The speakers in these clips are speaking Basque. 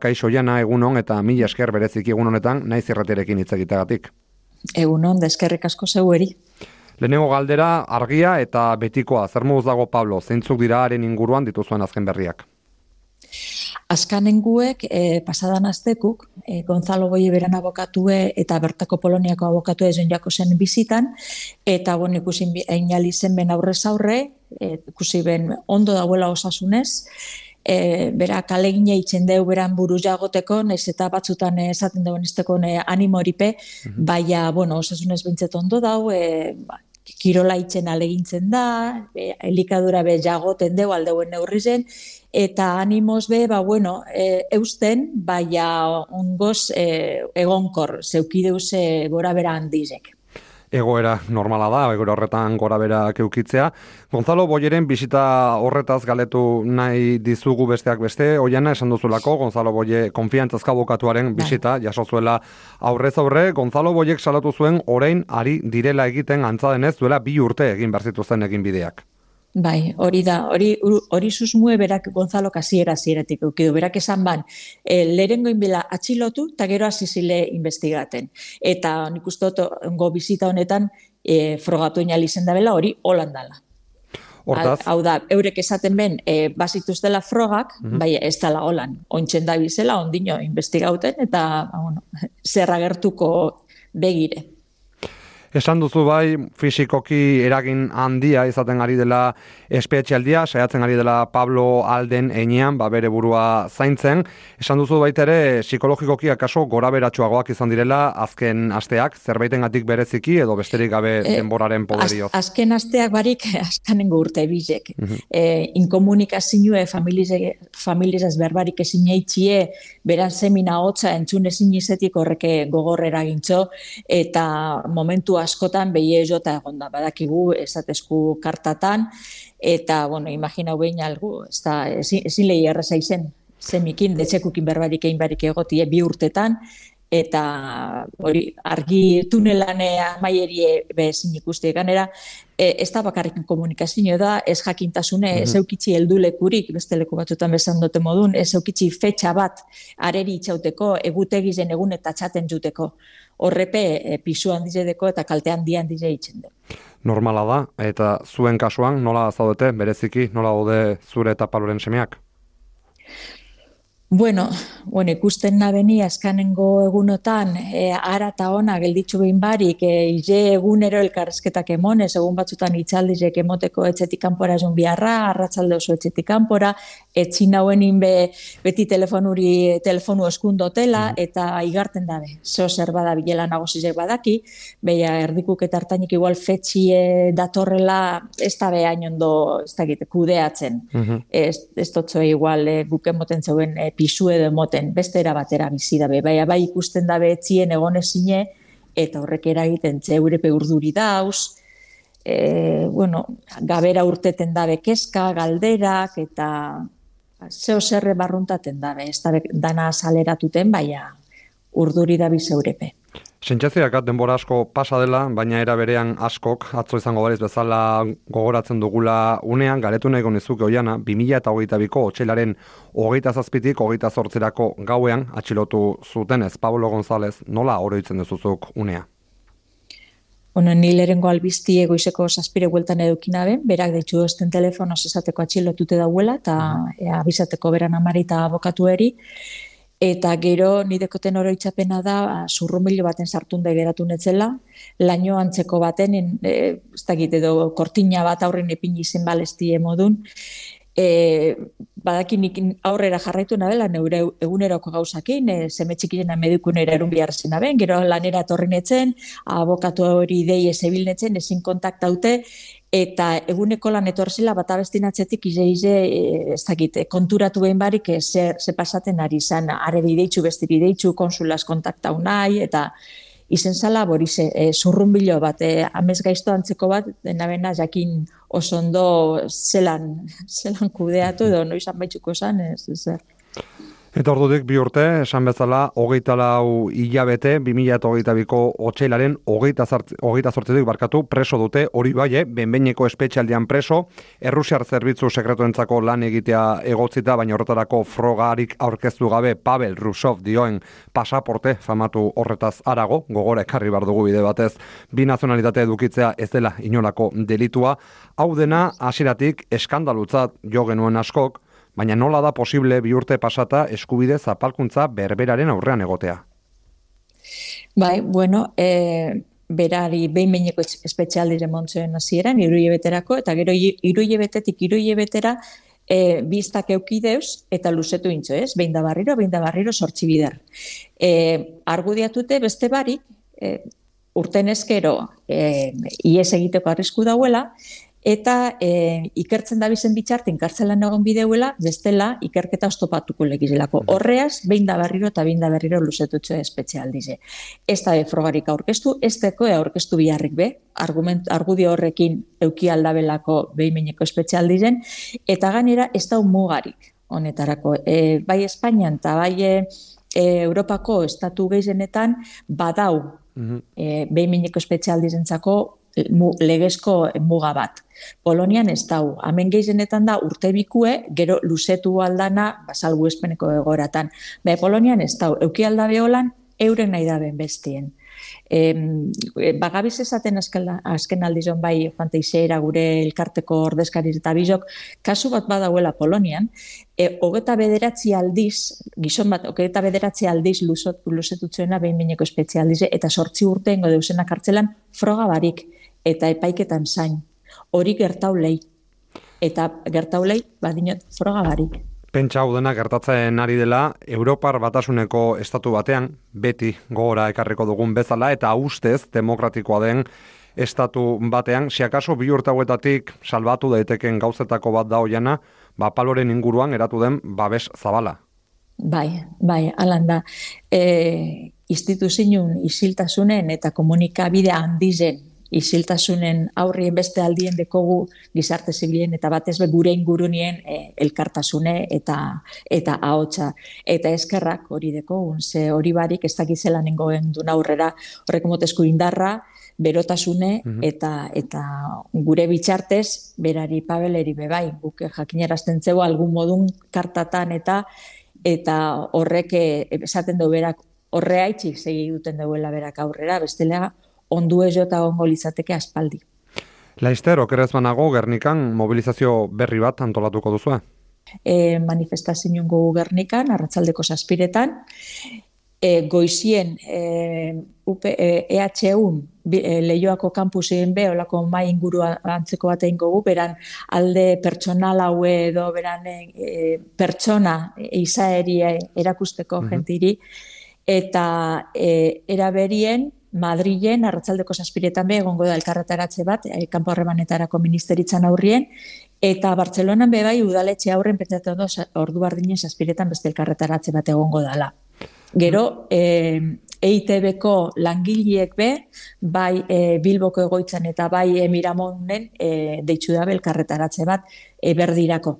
Kaixo jana egunon eta mila esker berezik egun honetan naiz irraterekin hitz egiteagatik. Egunon, deskerrik asko zeueri. Lehenengo galdera argia eta betikoa zer dago Pablo, zeintzuk dira haren inguruan dituzuen azken berriak. Azkanenguek e, pasadan aztekuk, e, Gonzalo Boi beran abokatue eta bertako Poloniako abokatue ezen jako bizitan, eta bon, ikusi einali zen ben aurrez aurre, e, ikusi ben ondo dauela osasunez, e, bera kalegine itzen deu beran buru jagoteko, nez eta batzutan esaten dauen izteko animoripe, mm -hmm. baina, bueno, osasunez bintzet ondo dau, e, ba, kirola itzen alegintzen da, e, elikadura be jagoten deu aldeuen neurri zen, eta animoz be, ba, bueno, e, eusten, baina ongoz e, egonkor, zeukideuz e, gora bera handizek egoera normala da, egoera horretan gora bera keukitzea. Gonzalo Boyeren bisita horretaz galetu nahi dizugu besteak beste, oiana esan duzulako, Gonzalo Boye konfiantzazka bokatuaren bai. bisita, jaso zuela aurrez aurre, Gonzalo Boyek salatu zuen orain ari direla egiten antzadenez duela bi urte egin berzitu zen egin bideak. Bai, hori da, hori hori susmue berak Gonzalo Kasiera ziretik ukidu, berak esan ban, e, lerengo inbila atxilotu, eta gero azizile investigaten. Eta nik uste go bizita honetan, e, frogatu inalizen da bela, hori holandala. Hortaz? Hau da, eurek esaten ben, e, bazituz dela frogak, mm bai, ez dela holan, ontsen da bizela, ondino investigauten, eta, ba, bueno, zerra gertuko begire. Esan duzu bai, fizikoki eragin handia izaten ari dela espeetxealdia, saiatzen ari dela Pablo Alden enean, ba bere burua zaintzen. Esan duzu baita ere, psikologikoki akaso gora beratxuagoak izan direla azken asteak, zerbaiten gatik bereziki edo besterik gabe e, denboraren poderioz. Az, azken asteak barik, azkanengo urte bizek. Mm -hmm. e, inkomunikazioe familizaz berbarik ezin eitxie, beran semina hotza entzun ezin izetik horreke gogorrera gintzo, eta momentu askotan behi jota egon da, badakigu esatezku kartatan, eta, bueno, imaginau behin algu, ez da, ezin lehi erreza izen, zemikin, detxekukin berbarik egin barik egotie bi urtetan, eta hori argi tunelanea maierie bezin ikuste ganera e, ez da bakarrik komunikazio da ez jakintasune mm -hmm. ez eukitzi heldulekurik beste leku batzuetan besan dute modun ez eukitzi fetxa bat areri itxauteko egutegi zen egun eta txaten juteko horrepe e, pisu handizedeko eta kalte handi handize itzen du. Normala da, eta zuen kasuan nola zaudete, bereziki, nola daude zure eta paloren semeak? Bueno, bueno, ikusten nabeni askanengo egunotan e, ara ta ona gelditzu behin barik e, ile egunero elkarrezketak emonez egun batzutan itzaldizek emoteko etxetik kanpora esun biharra, arratsalde oso etxetik kanpora, etxin nauen inbe beti telefonuri telefonu eskundotela mm. eta igarten dabe. Zo zer bada bilela nagozizek badaki, beia erdikuk eta hartainik igual fetxie datorrela ez da behain ondo ez da kudeatzen. Mm -hmm. Ez, ez igual e, guken moten zeuen e, pisu edo moten beste era batera bizi dabe. Bai, bai ikusten dabe etzien egonezine eta horrek eragiten zeure urduri dauz. E, bueno, gabera urteten dabe keska, galderak eta zeo zerre barruntaten dabe. Ez dabe dana saleratuten, baina urduri dabi zeurepe. Sentsazioak denbora asko pasa dela, baina era berean askok atzo izango bariz bezala gogoratzen dugula unean, garetu nahi gonizuke oiana, 2000 eta hogeita biko otxailaren hogeita zazpitik hogeita zortzerako gauean atxilotu zuten. Ez, Pablo González, nola oroitzen duzuzuk unea? Bueno, ni lerengo albizti egoizeko zazpire gueltan edukina berak deitxu dozten telefono esateko atxilotute dauela, eta uh abizateko beran amarita abokatueri, Eta gero nidekoten oroitzapena da ba, zurrumilo baten sartunde geratu netzela, laino antzeko baten, e, ez da edo kortina bat aurren epin izen balestie modun, e, badakinik aurrera jarraitu nabela, neure eguneroko gauzakin, e, zeme txikirena medikunera erun behar zen gero lanera torrinetzen, abokatu hori dei ezebilnetzen, ezin kontaktaute, eta eguneko lan etorzela bat abestin atzetik ize ize e, ez dakit, konturatu behin barik e, ze, ze pasaten ari zan, are bideitzu, beste bideitzu, konsulaz kontaktau nahi, eta izen zala, borize, e, zurrun bilo bat, e, amez gaizto antzeko bat, dena bena jakin osondo zelan, zelan kudeatu edo noiz baitzuko zan, ez, ez, Eta ordudik bi urte, esan bezala, hogeita lau hilabete, 2008ko otxailaren hogeita, hogeita sortzetik barkatu, preso dute, hori bai, eh, benbeineko espetxaldian preso, Errusiar Zerbitzu Sekretuentzako lan egitea egotzita, baina horretarako frogarik aurkeztu gabe Pavel Rusov dioen pasaporte famatu horretaz arago, gogora ekarri bar dugu bide batez, bi nazionalitate edukitzea ez dela inolako delitua, hau dena hasiratik eskandalutzat jo genuen askok, baina nola da posible bi urte pasata eskubide zapalkuntza berberaren aurrean egotea? Bai, bueno, e, berari behin behineko espezialdire montzuen hasieran iruile beterako, eta gero iruile betetik iruile betera e, biztak eukideuz eta luzetu intzo, ez? Behin da barriro, behin da barriro sortzi bider. E, argudiatute beste barik, e, urten ezkero e, ies egiteko arrisku dauela, eta e, ikertzen da bizen bitxartin kartzelan egon bideuela, bestela ikerketa ostopatuko legizilako. Horreaz, behin da berriro eta behin da berriro luzetutxo espezialdize. Ez da frogarik aurkeztu, ez deko aurkeztu biharrik be, argument, argudio horrekin euki aldabelako behin meneko espezialdizen, eta ganera ez da mugarik honetarako. E, bai Espainian eta bai e, Europako estatu gehizenetan badau mm -hmm. e, behin meneko espezialdizentzako legezko muga bat. Polonian ez dau, hemen gehizenetan da urte bikue, gero luzetu aldana, basalgu espeneko egoratan. Be, Polonian ez dau, euki aldabe holan, euren nahi daben bestien. E, bagabiz esaten azken, azken aldizon bai fanteizeera gure elkarteko ordezkariz eta bizok, kasu bat badauela Polonian, e, hogeta bederatzi aldiz, gizon bat, hogeta bederatzi aldiz luzetutzuena behin mineko espezialize, eta sortzi urteengo deusena kartzelan froga barik eta epaiketan zain hori gertaulei. Eta gertaulei, badinot, froga barik. Pentsa hau dena gertatzen ari dela, Europar batasuneko estatu batean, beti gogora ekarriko dugun bezala, eta ustez demokratikoa den estatu batean, siakaso bi urtauetatik salbatu daiteken gauzetako bat da hoiana, ba paloren inguruan eratu den babes zabala. Bai, bai, alanda. E, instituzinun isiltasunen eta komunikabide handizen isiltasunen aurrien beste aldien dekogu gizarte zibilen eta batez be gure ingurunien e, elkartasune eta eta ahotsa eta eskerrak hori dekogun ze hori barik ez dakizela nengoen du aurrera horrek motesku indarra berotasune mhm. eta eta gure bitxartez berari pabeleri bebai guk jakinarazten zego algun modun kartatan eta eta horrek e, esaten du berak horreaitzik segi duten duela berak aurrera bestela ondu ez jota ongo litzateke aspaldi. Laister, okerez banago, Gernikan mobilizazio berri bat antolatuko duzu? E, manifestazio gogu Gernikan, arratzaldeko saspiretan, e, goizien e, UP, e, EHUn e, lehioako kampusien be, olako mai inguru antzeko bat egin gogu, beran alde pertsonal haue edo beran e, pertsona izaeri erakusteko mm jentiri, eta e, eraberien Madrilen, arratzaldeko saspiretan be, egongo da elkarretaratze bat, e, kanpo harremanetarako ministeritzan aurrien, eta Bartzelonan be bai udaletxe aurren pentsatzen ondo ordu bardinen saspiretan beste elkarretaratze bat egongo dala. Gero, e, EITB-ko langileek be, bai e, Bilboko egoitzan eta bai e, Miramonen e, deitzu dabe elkarretaratze bat e, berdirako.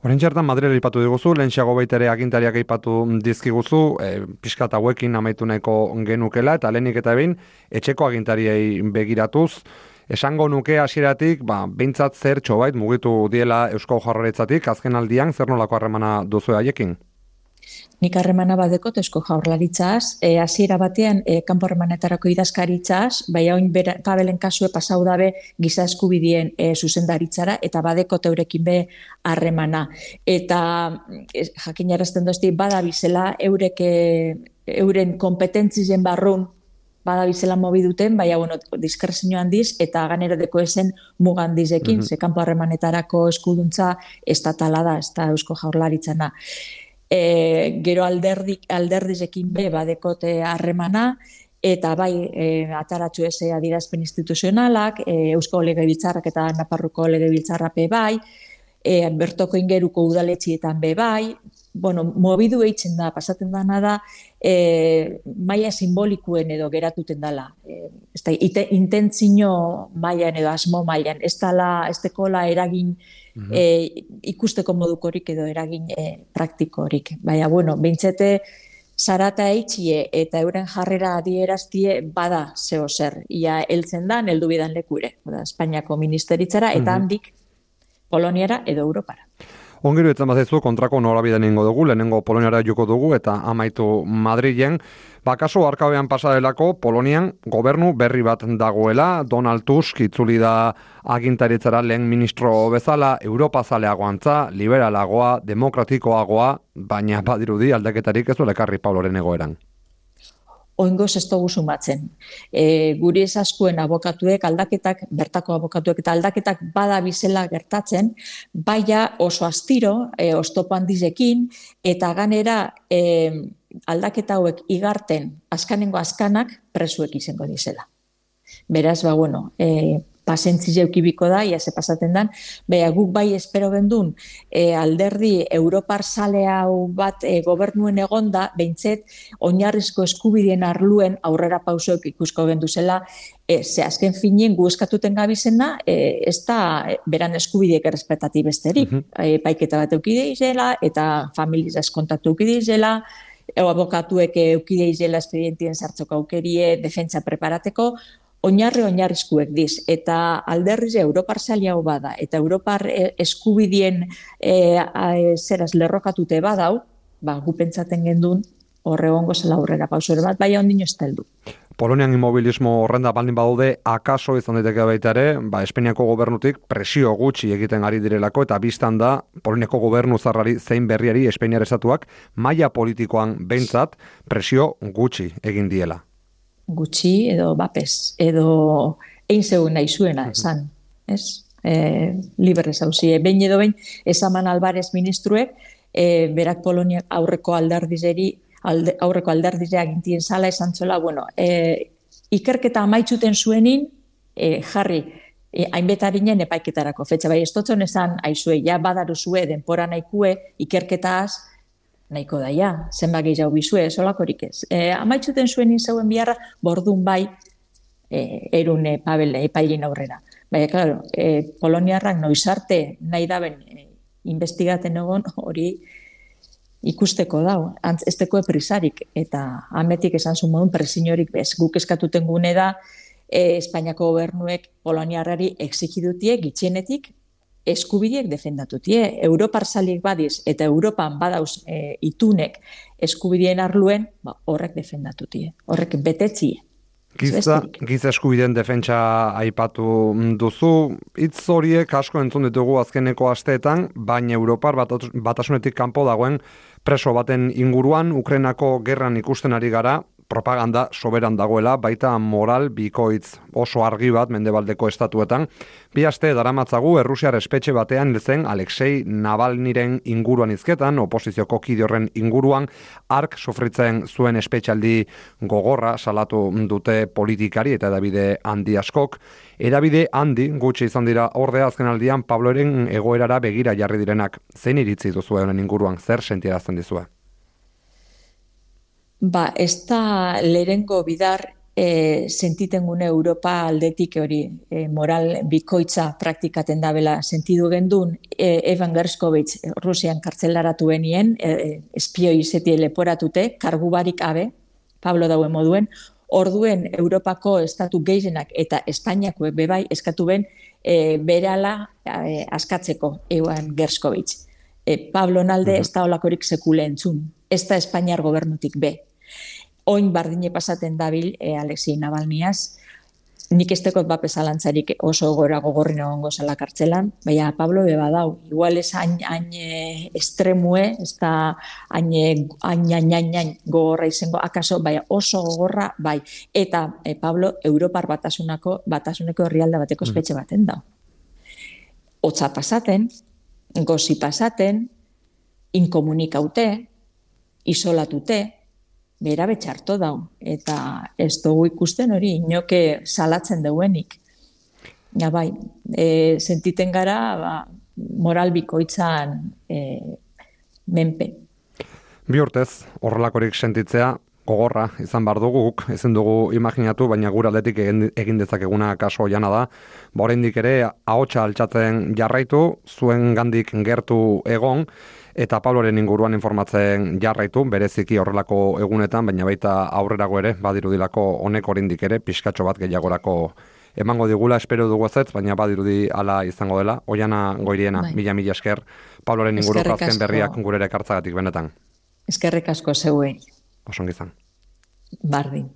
Horen txertan Madrid ipatu diguzu, lehen xago baitere agintariak ipatu dizkiguzu, e, piskat hauekin amaituneko genukela, eta lehenik eta behin, etxeko agintariei begiratuz, esango nuke hasieratik, ba, behintzat zer txobait mugitu diela Eusko Jarraretzatik, azken aldian, zer nolako harremana duzu haiekin? Nik harremana badeko esko jaurlaritzaz, e, hasiera batean e, kanpo harremanetarako idazkaritzaz, bai hain pabelen kasue pasau dabe giza eskubidien e, zuzendaritzara, eta badeko teurekin be harremana. Eta e, jakin jarazten dozti, badabizela eureke, euren kompetentzien barrun bada bizela mobi duten, baina, bueno, diskrezio handiz, eta ganera deko esen mugandizekin, mm -hmm. ze kanpo harremanetarako eskuduntza estatala da, ez da eusko jaurlaritzana e, gero alderdik alderdizekin be badekote harremana eta bai e, ataratxu eze adirazpen instituzionalak, e, Eusko Legebiltzarrak eta Naparruko Legebiltzarra be bai, e, bertoko ingeruko udaletxietan be bai, bueno, mobidu eitzen da, pasaten dana da, e, maia simbolikuen edo geratuten dala. E, ez da, ite, intentzino maian edo asmo maian, ez dala, ez dekola eragin e, ikusteko modukorik edo eragin e, praktikorik. Baina, bueno, bintzete, zarata eitxie eta euren jarrera adieraztie bada zeo zer. Ia heltzen da, neldu bidan lekure. Espainiako ministeritzara eta handik Poloniara edo Europara. Ongiru etzen bazezu kontrako norabide ingo dugu, lehenengo Poloniara joko dugu eta amaitu Madrilen. Bakaso arkabean pasadelako Polonian gobernu berri bat dagoela, Donald Tusk itzuli da agintaritzara lehen ministro bezala, Europa zaleagoantza, liberalagoa, demokratikoagoa, baina badirudi aldaketarik ez du lekarri Pauloren egoeran oingoz ez dugu sumatzen. E, guri esaskuen abokatuek, aldaketak, bertako abokatuek eta aldaketak bada bizela gertatzen, baina oso astiro, e, ostopo handizekin, eta ganera e, aldaketa hauek igarten askanengo askanak presuek izango dizela. Beraz, ba, bueno, e, pasentzi jeukibiko da, ia ze pasaten dan, beha guk bai espero bendun, e, alderdi Europar sale hau bat e, gobernuen egonda, behintzet, oinarrizko eskubidien arluen aurrera pausoek ikusko gendu zela, e, ze azken finien gu eskatuten gabizena, e, ez da beran eskubideek errespetati besterik, uh e, paiketa bat eukide izela, eta familiz eskontatu eukide izela, Ego abokatuek eukide izela espedientien sartzoko aukerie, defentsa preparateko, oinarri oinarrizkuek diz eta alderriz Europar hau bada eta Europar eh, eskubidien e, zeraz lerrokatute badau, ba gu pentsaten gendun horre egongo zela aurrera pauso bat bai ondino esteldu. Polonian inmobilismo horrenda baldin badaude akaso izan daiteke baita ere, ba Espainiako gobernutik presio gutxi egiten ari direlako eta biztan da Poloniako gobernu zarrari zein berriari Espainiar estatuak maila politikoan behintzat presio gutxi egin diela gutxi edo bapes, edo egin zegoen nahi zuena esan, ez? E, libre zauzi, behin edo behin, esaman albarez ministruek, e, berak Polonia aurreko aldardizeri, alde, aurreko aldardizea gintien zala esan zola, bueno, e, ikerketa amaitzuten zuenin, e, jarri, e, hainbetarinen epaiketarako, fetxa bai, ez totzen esan, aizue, ja badaru zue, denpora nahikue, ikerketaz, nahiko daia, zenba gehiago bizue, solakorik ez. E, amaitzuten zuen izauen biharra, bordun bai, e, erun e, pabel epailin aurrera. Baina, klaro, e, Poloniarrak noizarte nahi daben e, investigaten egon hori ikusteko dau, antz ez teko eprisarik, eta ametik esan zuen modun presinorik bez, guk eskatuten gune da, e, Espainiako gobernuek Poloniarrari exikidutie gitxienetik eskubideak defendatutie. Europar saliek badiz eta Europan badauz e, itunek eskubideen arluen, ba, horrek defendatutie, horrek betetzie. Giza, giza eskubideen defentsa aipatu duzu, hitz horiek asko entzun ditugu azkeneko asteetan, baina Europar batasunetik kanpo dagoen preso baten inguruan, Ukrenako gerran ikusten ari gara, propaganda soberan dagoela, baita moral bikoitz oso argi bat mendebaldeko estatuetan. Bi aste daramatzagu Errusiar espetxe batean lezen Alexei Navalniren inguruan izketan, oposizioko kide inguruan, ark sofritzen zuen espetxaldi gogorra salatu dute politikari eta edabide handi askok. Edabide handi gutxi izan dira ordea azken aldian Pabloren egoerara begira jarri direnak. Zein iritzi duzu inguruan, zer sentiarazten dizue? Ba, ez da lerengo bidar e, sentiten gune Europa aldetik hori. E, moral bikoitza praktikaten dabela sentidu gendun. E, Evan Gershkovitz Rusian kartzelaratu benien, e, e, espio izetie leporatute, kargu barik abe, Pablo daue moduen, orduen Europako estatu gehienak eta Espainiako bebai eskatu ben e, berala e, askatzeko Evan Gershkovitz. E, Pablo Nalde ez da olakorik sekule entzun, ez da Espainiar gobernutik be, oin bardine pasaten dabil e, Alexei Navalniaz, nik estekot bat pesalantzarik oso gora gogorri nagoen zela kartzelan, baina Pablo beba dau, igual ez hain, hain e, estremue, ez da hain, hain, hain, hain, hain gogorra izango, akaso, baina oso gogorra, bai, eta e, Pablo Europar batasunako, batasuneko herrialde bateko mm. espetxe baten da. Otza pasaten, gozi pasaten, inkomunikaute, isolatute, bera betxarto dau, eta ez dugu ikusten hori, inoke salatzen duenik. Ja, bai, e, sentiten gara, ba, moral bikoitzan e, menpe. Bi urtez, horrelakorik sentitzea, gogorra izan bar dugu guk ezin dugu imaginatu baina gure aldetik egin, egin dezakeguna kaso jana da ba oraindik ere ahotsa altzatzen jarraitu zuen gandik gertu egon eta Pabloren inguruan informatzen jarraitu bereziki horrelako egunetan baina baita aurrerago ere badirudilako honek oraindik ere pizkatxo bat gehiagorako emango digula espero dugu ez baina badirudi hala izango dela oiana goiriena bai. mila mila esker Pabloren inguruko azken berriak gurere ekartzagatik benetan Eskerrik asko zeuei Osongizan. Bardin.